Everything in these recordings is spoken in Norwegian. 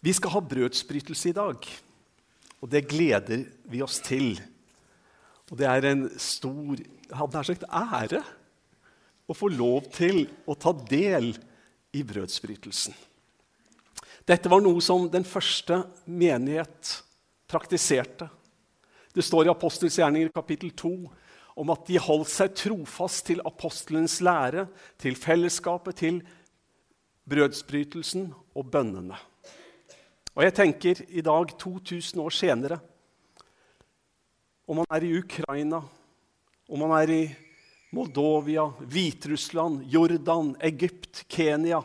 Vi skal ha brødsbrytelse i dag, og det gleder vi oss til. Og det er en stor hadde sagt, ære å få lov til å ta del i brødsbrytelsen. Dette var noe som den første menighet praktiserte. Det står i Apostels gjerninger kapittel 2 om at de holdt seg trofast til apostelens lære, til fellesskapet, til brødsbrytelsen og bønnene. Og jeg tenker i dag, 2000 år senere, om man er i Ukraina, om man er i Moldovia, Hviterussland, Jordan, Egypt, Kenya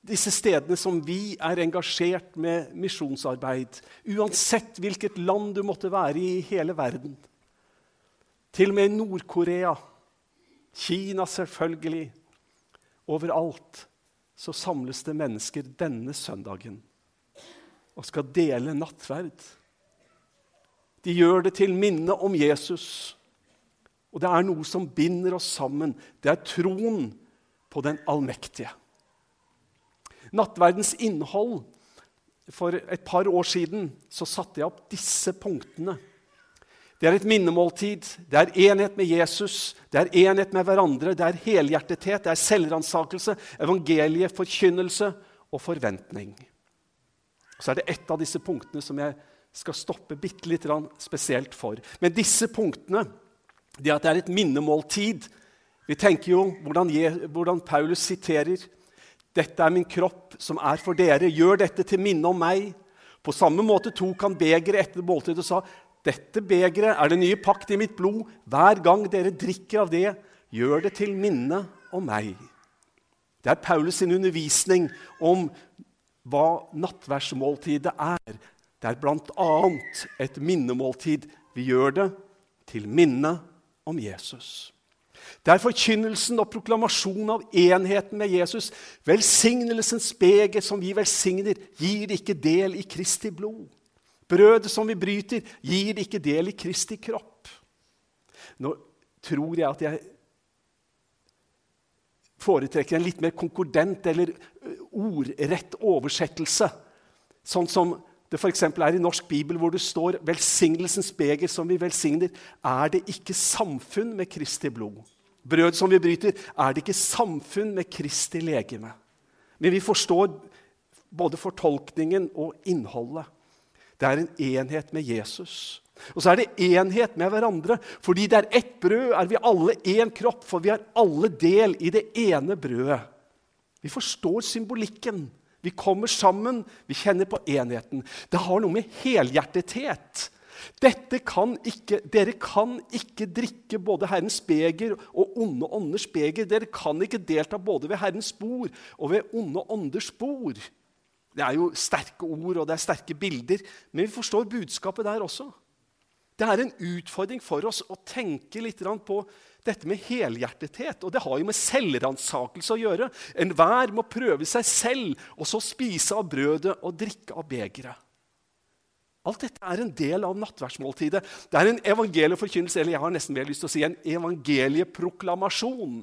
Disse stedene som vi er engasjert med misjonsarbeid, uansett hvilket land du måtte være i i hele verden. Til og med i Nord-Korea, Kina selvfølgelig. Overalt så samles det mennesker denne søndagen og skal dele nattverd. De gjør det til minne om Jesus. Og det er noe som binder oss sammen. Det er troen på den allmektige. Nattverdens innhold For et par år siden så satte jeg opp disse punktene. Det er et minnemåltid, det er enhet med Jesus, det er enhet med hverandre, det er helhjertethet, det er selvransakelse, evangelieforkynnelse og forventning. Så er det ett av disse punktene som jeg skal stoppe bitte litt spesielt for. Men disse punktene, det at det er et minnemåltid Vi tenker jo hvordan, hvordan Paulus siterer. Dette er min kropp som er for dere. Gjør dette til minne om meg. På samme måte tok han begeret etter måltidet og sa, dette begeret er det nye pakt i mitt blod. Hver gang dere drikker av det, gjør det til minne om meg. Det er Paulus' sin undervisning om hva nattverdsmåltidet er. Det er bl.a. et minnemåltid. Vi gjør det til minne om Jesus. Det er forkynnelsen og proklamasjonen av enheten med Jesus. Velsignelsens beger som vi velsigner, gir ikke del i Kristi blod. Brødet som vi bryter, gir ikke del i Kristi kropp. Nå tror jeg at jeg foretrekker en litt mer konkordent eller ordrett oversettelse. Sånn som det f.eks. er i norsk bibel, hvor det står 'velsignelsens beger som vi velsigner', er det ikke samfunn med Kristi blod. Brød som vi bryter, er det ikke samfunn med Kristi legeme. Men vi forstår både fortolkningen og innholdet. Det er en enhet med Jesus. Og så er det enhet med hverandre. Fordi det er ett brød, er vi alle én kropp, for vi har alle del i det ene brødet. Vi forstår symbolikken. Vi kommer sammen, vi kjenner på enheten. Det har noe med helhjertethet kan ikke, Dere kan ikke drikke både Herrens beger og onde ånders beger. Dere kan ikke delta både ved Herrens bord og ved onde ånders bord. Det er jo sterke ord og det er sterke bilder, men vi forstår budskapet der også. Det er en utfordring for oss å tenke litt på dette med helhjertethet. Og det har jo med selvransakelse å gjøre. Enhver må prøve seg selv, og så spise av brødet og drikke av begeret. Alt dette er en del av nattverdsmåltidet. Det er en evangelieforkynnelse, eller jeg har nesten mer lyst til å si en evangelieproklamasjon.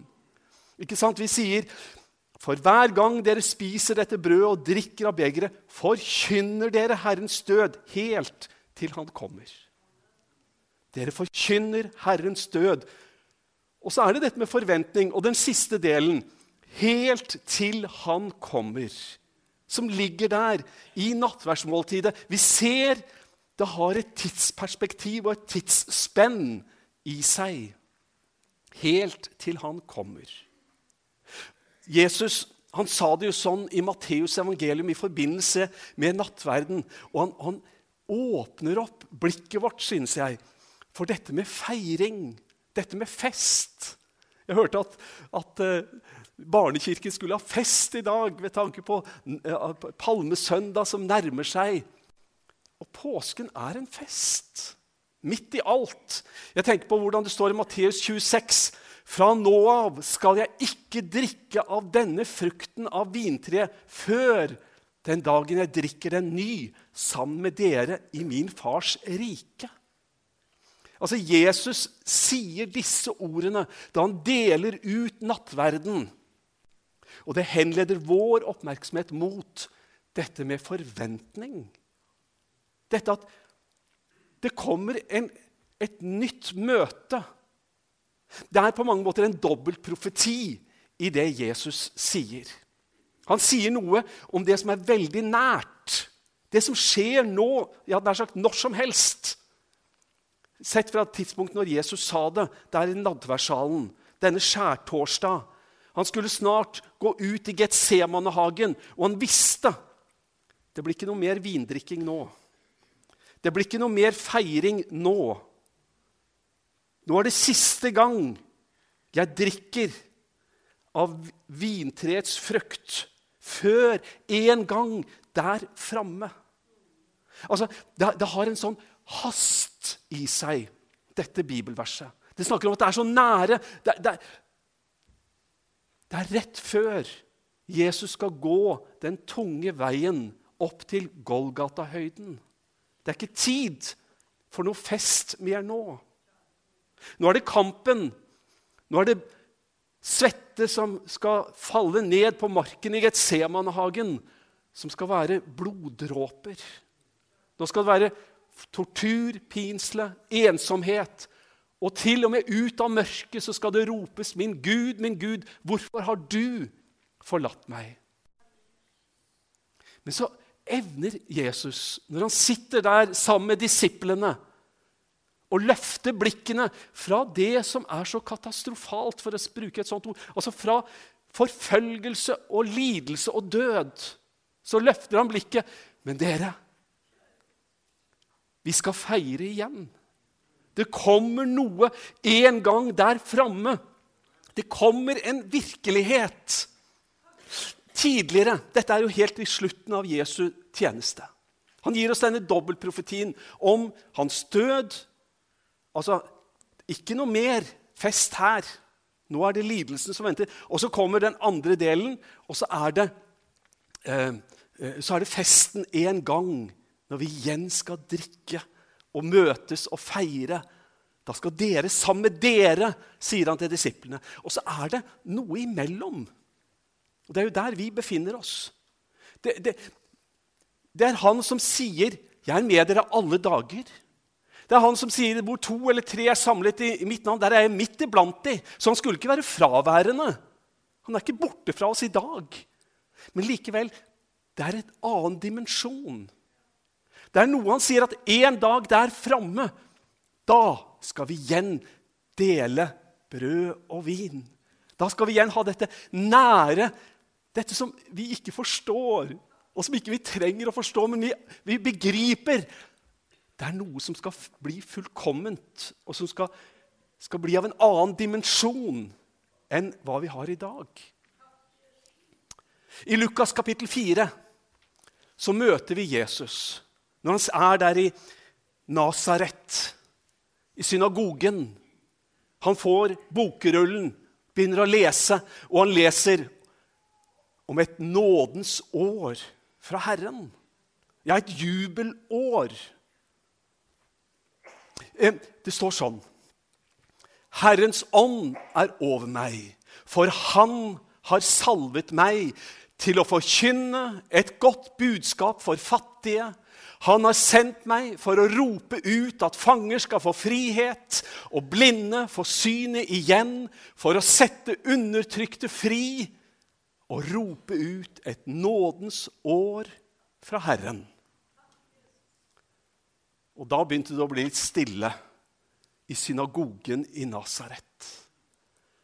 Ikke sant? Vi sier for hver gang dere spiser dette brødet og drikker av begeret, forkynner dere Herrens død helt til Han kommer. Dere forkynner Herrens død og så er det dette med forventning. Og den siste delen helt til han kommer. Som ligger der i nattverdsmåltidet. Vi ser det har et tidsperspektiv og et tidsspenn i seg. Helt til han kommer. Jesus han sa det jo sånn i Matteus evangelium i forbindelse med nattverden. Og han, han åpner opp blikket vårt, synes jeg, for dette med feiring dette med fest. Jeg hørte at, at uh, barnekirken skulle ha fest i dag ved tanke på uh, palmesøndag som nærmer seg. Og påsken er en fest. Midt i alt. Jeg tenker på hvordan det står i Matteus 26. Fra nå av skal jeg ikke drikke av denne frukten av vintreet før den dagen jeg drikker den ny sammen med dere i min fars rike. Altså, Jesus sier disse ordene da han deler ut nattverden. Og det henleder vår oppmerksomhet mot dette med forventning. Dette at det kommer en, et nytt møte. Det er på mange måter en dobbelt profeti i det Jesus sier. Han sier noe om det som er veldig nært. Det som skjer nå, ja, nær sagt når som helst. Sett fra tidspunktet når Jesus sa det der i nadværsalen, denne skjærtorsdag. Han skulle snart gå ut i Getsemanehagen, og han visste det blir ikke noe mer vindrikking nå. Det blir ikke noe mer feiring nå. Nå er det siste gang jeg drikker av vintreets frukt før en gang der framme. Altså, det, det, har en sånn hast i seg, dette bibelverset. Det snakker om at det er så nære. Det, det, det er rett før Jesus skal gå den tunge veien opp til Golgata-høyden. Det er ikke tid for noe fest mer nå. Nå er det kampen. Nå er det svette som skal falle ned på marken i Getsemanehagen, som skal være bloddråper. Nå skal det være tortur, pinsle, ensomhet. Og til og med ut av mørket så skal det ropes, 'Min Gud, min Gud, hvorfor har du forlatt meg?' Men så evner Jesus, når han sitter der sammen med disiplene, å løfte blikkene fra det som er så katastrofalt, for å bruke et sånt ord, altså fra forfølgelse og lidelse og død, så løfter han blikket. Men dere, vi skal feire igjen. Det kommer noe en gang der framme. Det kommer en virkelighet tidligere. Dette er jo helt i slutten av Jesu tjeneste. Han gir oss denne dobbeltprofetien om hans død. Altså, ikke noe mer fest her. Nå er det lidelsen som venter. Og så kommer den andre delen, og så er det, eh, eh så er det festen en gang, når vi igjen skal drikke og møtes og feire. Da skal dere sammen med dere, sier han til disiplene. Og så er det noe imellom. Og Det er jo der vi befinner oss. Det, det, det er han som sier 'Jeg er med dere alle dager'. Det er han som sier 'hvor to eller tre er samlet i, mitt navn', der er jeg midt iblant de. Så han skulle ikke være fraværende. Han er ikke borte fra oss i dag. Men likevel, det er en annen dimensjon. Det er noe han sier at en dag der framme, da skal vi igjen dele brød og vin. Da skal vi igjen ha dette nære dette som vi ikke forstår, og som ikke vi trenger å forstå, men vi, vi begriper. Det er noe som skal bli fullkomment, og som skal, skal bli av en annen dimensjon enn hva vi har i dag. I Lukas kapittel 4 så møter vi Jesus når han er der i Nasaret, i synagogen. Han får bokrullen, begynner å lese, og han leser om et nådens år fra Herren. Ja, et jubelår. Eh, det står sånn Herrens ånd er over meg, for han har salvet meg til å forkynne et godt budskap for fattige. Han har sendt meg for å rope ut at fanger skal få frihet, og blinde få synet igjen, for å sette undertrykte fri og rope ut et nådens år fra Herren. Og da begynte det å bli litt stille i synagogen i Nasaret.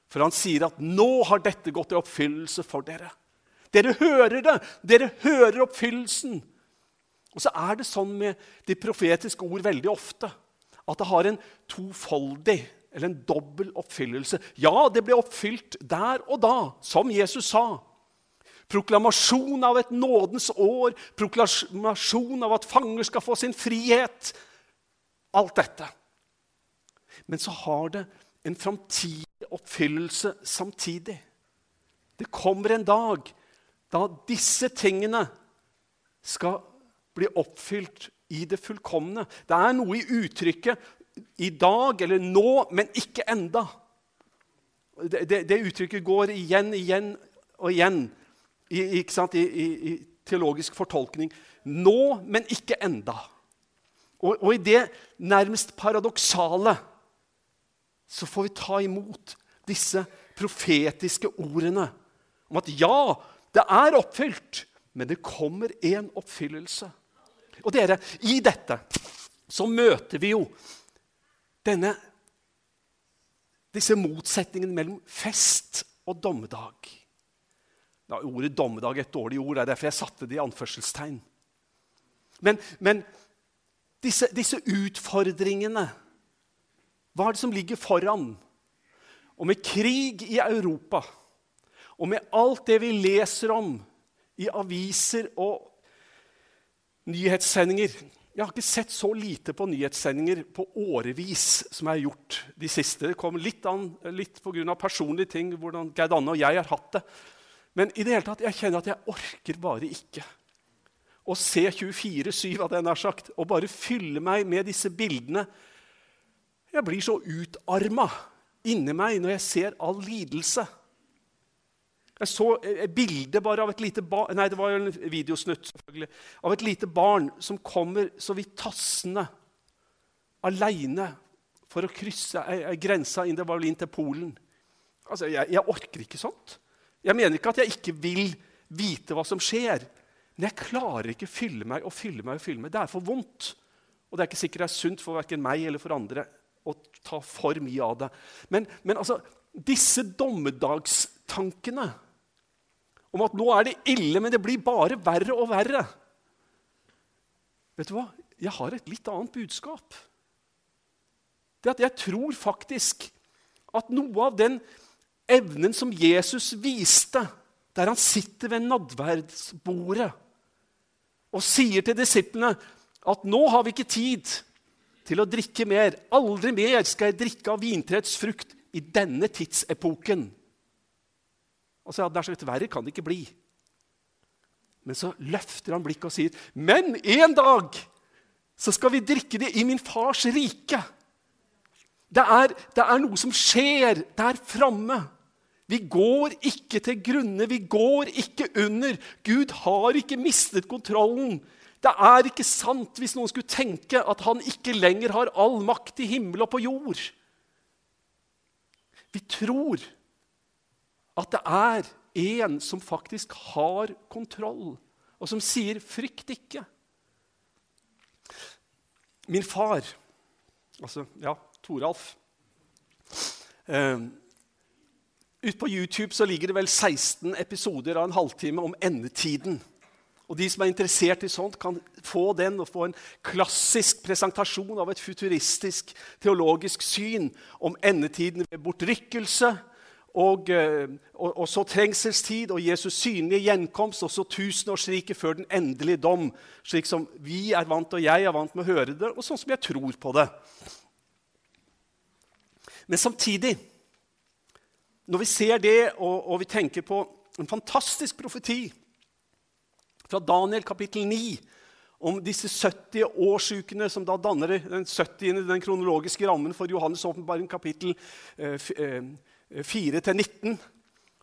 For han sier at 'nå har dette gått i oppfyllelse for dere'. Dere hører det! Dere hører oppfyllelsen. Og så er det sånn med de profetiske ord veldig ofte at det har en tofoldig eller en dobbel oppfyllelse. Ja, det ble oppfylt der og da, som Jesus sa proklamasjon av et nådens år, proklamasjon av at fanger skal få sin frihet. Alt dette. Men så har det en framtidig oppfyllelse samtidig. Det kommer en dag da disse tingene skal bli oppfylt i det fullkomne. Det er noe i uttrykket 'i dag' eller 'nå', men ikke enda. Det, det, det uttrykket går igjen, igjen og igjen i, I, teologisk fortolkning. Nå, men ikke enda. Og, og i det nærmest paradoksale så får vi ta imot disse profetiske ordene om at ja, det er oppfylt, men det kommer en oppfyllelse. Og dere, i dette så møter vi jo denne, disse motsetningene mellom fest og dommedag. Ja, ordet 'dommedag' er et dårlig ord. Det er derfor jeg satte det i anførselstegn. Men, men disse, disse, utfordringene Hva er det som ligger foran? Og med krig i Europa, og med alt det vi leser om i aviser og nyhetssendinger Jeg har ikke sett så lite på nyhetssendinger på årevis som jeg har gjort de siste. Det kom litt, an, litt pga. personlige ting, hvordan Geir Danne og jeg har hatt det. Men i det hele tatt, jeg kjenner at jeg orker bare ikke å se 24-7 av det jeg har sagt, og bare fylle meg med disse bildene. Jeg blir så utarma inni meg når jeg ser all lidelse. Jeg så et bilde bare av et lite barn Nei, det var jo en videosnutt. selvfølgelig, Av et lite barn som kommer så vidt tassende aleine for å krysse grensa inn, det var vel inn til Polen. Altså, jeg, jeg, orker ikke sånt. Jeg mener ikke at jeg ikke vil vite hva som skjer. Men jeg klarer ikke å fylle meg og fylle meg og fylle meg. Det er for vondt. Og det er ikke sikkert det er sunt for verken meg eller for andre å ta for mye av det. Men, men altså, disse dommedagstankene om at nå er det ille, men det blir bare verre og verre Vet du hva? Jeg har et litt annet budskap. Det at Jeg tror faktisk at noe av den evnen som Jesus viste der han sitter ved nadverdsbordet og sier til disiplene at nå har vi ikke tid til å drikke mer. Aldri mer skal jeg drikke av vintreets frukt i denne tidsepoken. Og så ja, det er så litt verre kan det ikke bli. Men så løfter han blikket og sier, 'Men en dag så skal vi drikke det i min fars rike.' Det er, det er noe som skjer der framme. Vi går ikke til grunne, vi går ikke under. Gud har ikke mistet kontrollen. Det er ikke sant hvis noen skulle tenke at han ikke lenger har all makt i himmel og på jord. Vi tror at det er en som faktisk har kontroll, og som sier 'frykt ikke'. Min far, altså ja, Toralf eh, Ute på YouTube så ligger det vel 16 episoder av en halvtime om endetiden. Og De som er interessert i sånt, kan få den og få en klassisk presentasjon av et futuristisk teologisk syn om endetiden ved bortrykkelse, og, eh, og, og så trengselstid og Jesus synlige gjenkomst, og så tusenårsriket før den endelige dom, slik som vi er vant og jeg er vant med å høre det, og sånn som jeg tror på det. Men samtidig når vi ser det, og, og, vi tenker på en fantastisk profeti fra Daniel kapittel 9 om disse 70 årsukene som da danner den 70. den kronologiske rammen for Johannes' åpenbaring, kapittel 4 19. Eh,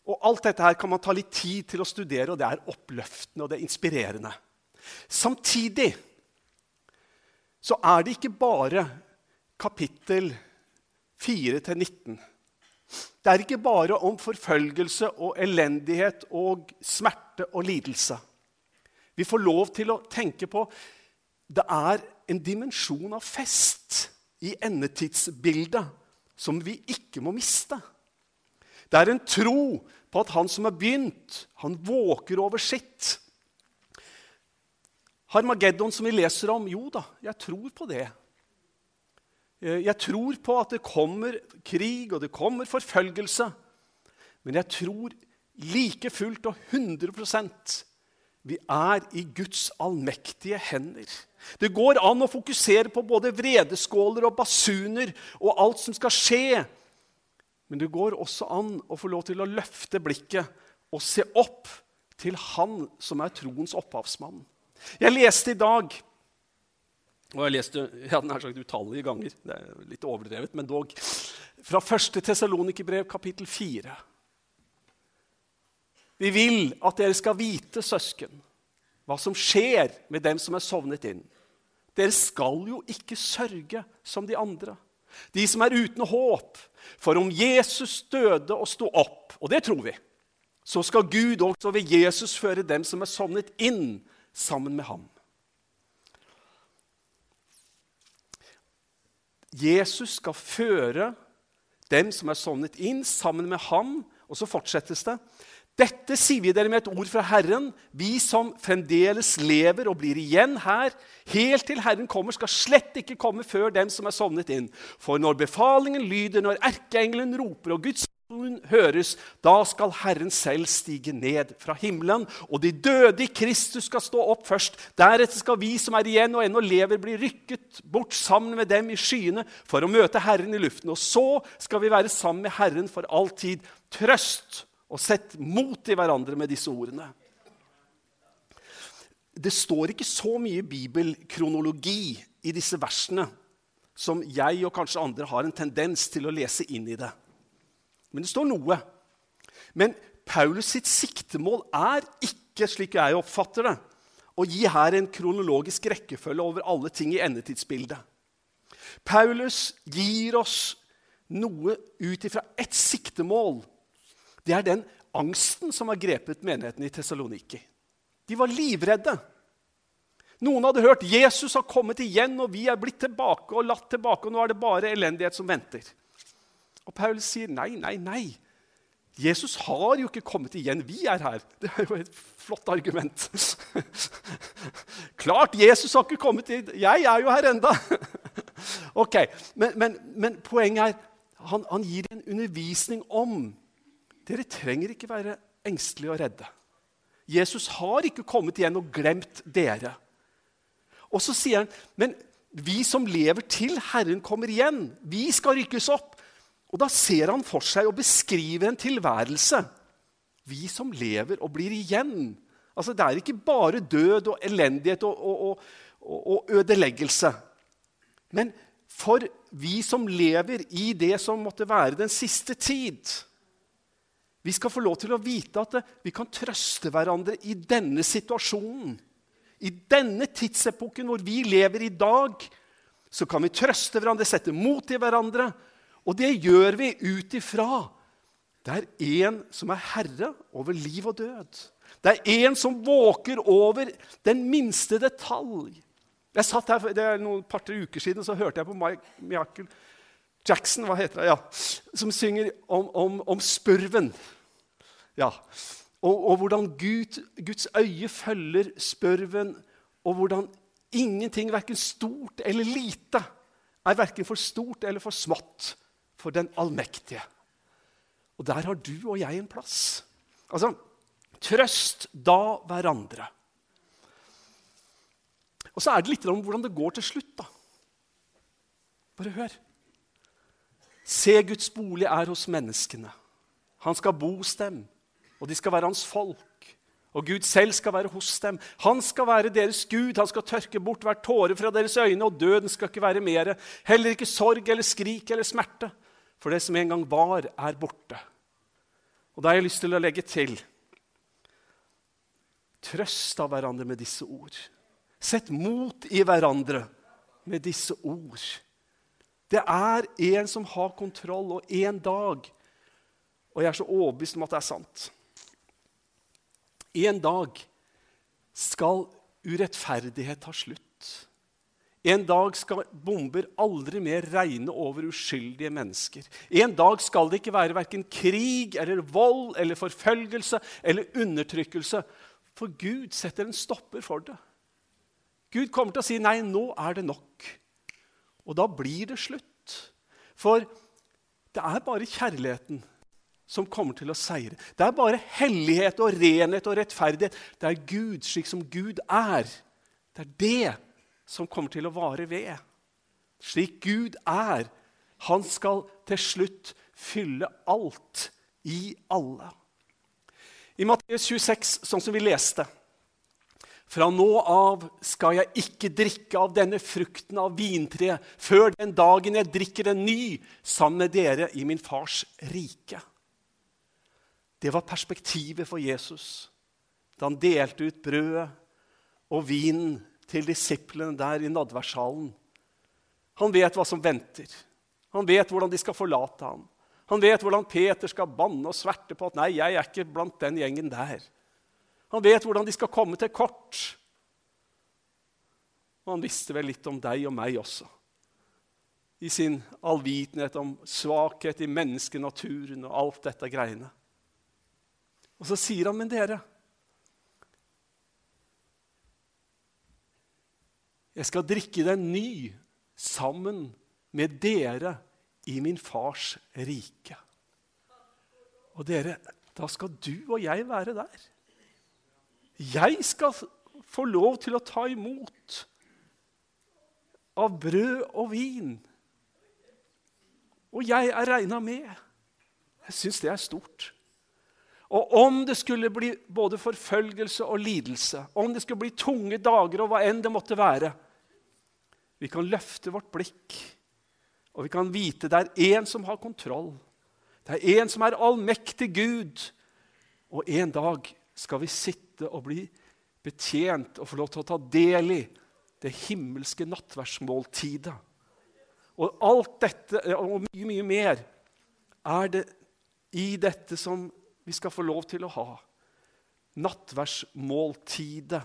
og alt dette her kan man ta litt tid til å studere, og det er oppløftende og det er inspirerende. Samtidig så er det ikke bare kapittel 4 19 det er ikke bare om forfølgelse og elendighet og smerte og lidelse. Vi får lov til å tenke på det er en dimensjon av fest i endetidsbildet som vi ikke må miste. Det er en tro på at han som har begynt, han våker over sitt. Harmageddon, som vi leser om, jo da, jeg tror på det. Eh, jeg tror på at det kommer krig og det kommer forfølgelse. Men jeg tror like fullt og 100% vi er i Guds allmektige hender. Det går an å fokusere på både vredeskåler og basuner og alt som skal skje. Men det går også an å få lov til å løfte blikket og se opp til Han som er troens opphavsmann. Jeg leste i dag og jeg leste ja, den er sagt utallige ganger. Det er litt overdrevet, men dog. Fra 1. Tessalonikerbrev, kapittel 4. Vi vil at dere skal vite, søsken, hva som skjer med dem som er sovnet inn. Dere skal jo ikke sørge som de andre, de som er uten håp. For om Jesus døde og sto opp, og det tror vi, så skal Gud også ved Jesus føre dem som er sovnet inn, sammen med ham. Jesus skal føre dem som er sovnet inn, sammen med ham. Og så fortsettes det. Dette sier vi dere med et ord fra Herren. Vi som fremdeles lever og blir igjen her, helt til Herren kommer, skal slett ikke komme før dem som er sovnet inn. For når befalingen lyder, når erkeengelen roper og Guds ord høres, da skal Herren selv stige ned fra himmelen, og de døde i Kristus skal stå opp først. Deretter skal vi som er igjen og ennå lever, bli rykket bort sammen med dem i skyene for å møte Herren i luften. Og så skal vi være sammen med Herren for alltid. Trøst og sett mot i hverandre med disse ordene. Det står ikke så mye bibelkronologi i disse versene som jeg og kanskje andre har en tendens til å lese inn i det. Men det står noe. Men Paulus sitt siktemål er ikke, slik jeg oppfatter det, å gi her en kronologisk rekkefølge over alle ting i endetidsbildet. Paulus gir oss noe ut ifra ett siktemål det er den angsten som har grepet menigheten i Tessaloniki. De var livredde. Noen hadde hørt Jesus har kommet igjen, og vi er blitt tilbake og latt tilbake, og nå er det bare elendighet som venter. Og Paulus sier nei, nei, nei. Jesus har jo ikke kommet igjen. Vi er her. Det er jo et flott argument. Klart Jesus har ikke kommet igjen. Jeg er jo her enda. ok, Men, men, men poenget er han, han gir en undervisning om dere trenger ikke være engstelige og redde. Jesus har ikke kommet igjen og glemt dere. Og så sier han, men vi som lever til Herren kommer igjen, vi skal rykkes opp. Og da ser han for seg og beskriver en tilværelse. Vi som lever og blir igjen. Altså, Det er ikke bare død og elendighet og, og, og, og ødeleggelse. Men for vi som lever i det som måtte være den siste tid, vi skal få lov til å vite at vi kan trøste hverandre i denne situasjonen. I denne tidsepoken hvor vi lever i dag, så kan vi trøste hverandre, sette mot i hverandre. Og det gjør vi ut ifra det er en som er herre over liv og død. Det er en som våker over den minste detalj. Jeg satt her, det er noen par-tre uker siden så hørte jeg på Michael Jackson hva heter det, ja, som synger om, om, om spurven. Ja. Og, og hvordan Gud, Guds øye følger spørven, og hvordan ingenting, verken stort eller lite, er verken for stort eller for smått for den allmektige. Og der har du og jeg en plass. Altså, trøst da hverandre. Og så er det litt om hvordan det går til slutt. da. Bare hør. Se, Guds bolig er hos menneskene. Han skal bo hos dem og de skal være hans folk. Og Gud selv skal være hos dem. Han skal være deres Gud. Han skal tørke bort hver tåre fra deres øyne, og døden skal ikke være mere. Heller ikke sorg eller skrik eller smerte. For det som en gang var, er borte. Og da har jeg lyst til å legge til Trøst av hverandre med disse ord. Sett mot i hverandre med disse ord. Det er en som har kontroll, og en dag Og jeg er så overbevist om at det er sant en dag skal urettferdighet ta slutt. En dag skal bomber aldri mer regne over uskyldige mennesker. En dag skal det ikke være verken krig eller vold eller forfølgelse eller undertrykkelse. For Gud setter en stopper for det. Gud kommer til å si nei, nå er det nok. Og da blir det slutt. For det er bare kjærligheten som kommer til å seire. Det er bare hellighet og renhet og rettferdighet. Det er Gud slik som Gud er. Det er det som kommer til å vare ved. Slik Gud er. Han skal til slutt fylle alt i alle. I Matteus 26, sånn som vi leste Fra nå av skal jeg ikke drikke av denne frukten av vintreet før den dagen jeg drikker den ny sammen med dere i min fars rike. Det var perspektivet for Jesus da han delte ut brødet og vinen til disiplene der i nadværsalen. Han vet hva som venter. Han vet hvordan de skal forlate ham. Han vet hvordan Peter skal banne og sverte på at 'nei, jeg er ikke blant den gjengen der'. Han vet hvordan de skal komme til kort. Og han visste vel litt om deg og meg også. I sin allvitenhet om svakhet i menneskenaturen og alt dette greiene. Og så sier han, men dere Jeg skal drikke den ny sammen med dere i min fars rike. Og dere, da skal du og jeg være der. Jeg skal få lov til å ta imot av brød og vin. Og jeg er regna med. Jeg syns det er stort. Og om det skulle bli både forfølgelse og lidelse, om det skulle bli tunge dager og hva enn det måtte være Vi kan løfte vårt blikk, og vi kan vite det er én som har kontroll. Det er én som er allmektig Gud. Og en dag skal vi sitte og bli betjent og få lov til å ta del i det himmelske nattverdsmåltidet. Og alt dette og mye, mye mer er det i dette som vi skal få lov til å ha. Nattverdsmåltidet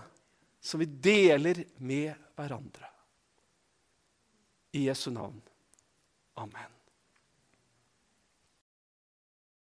som vi deler med hverandre. I Jesu navn. Amen.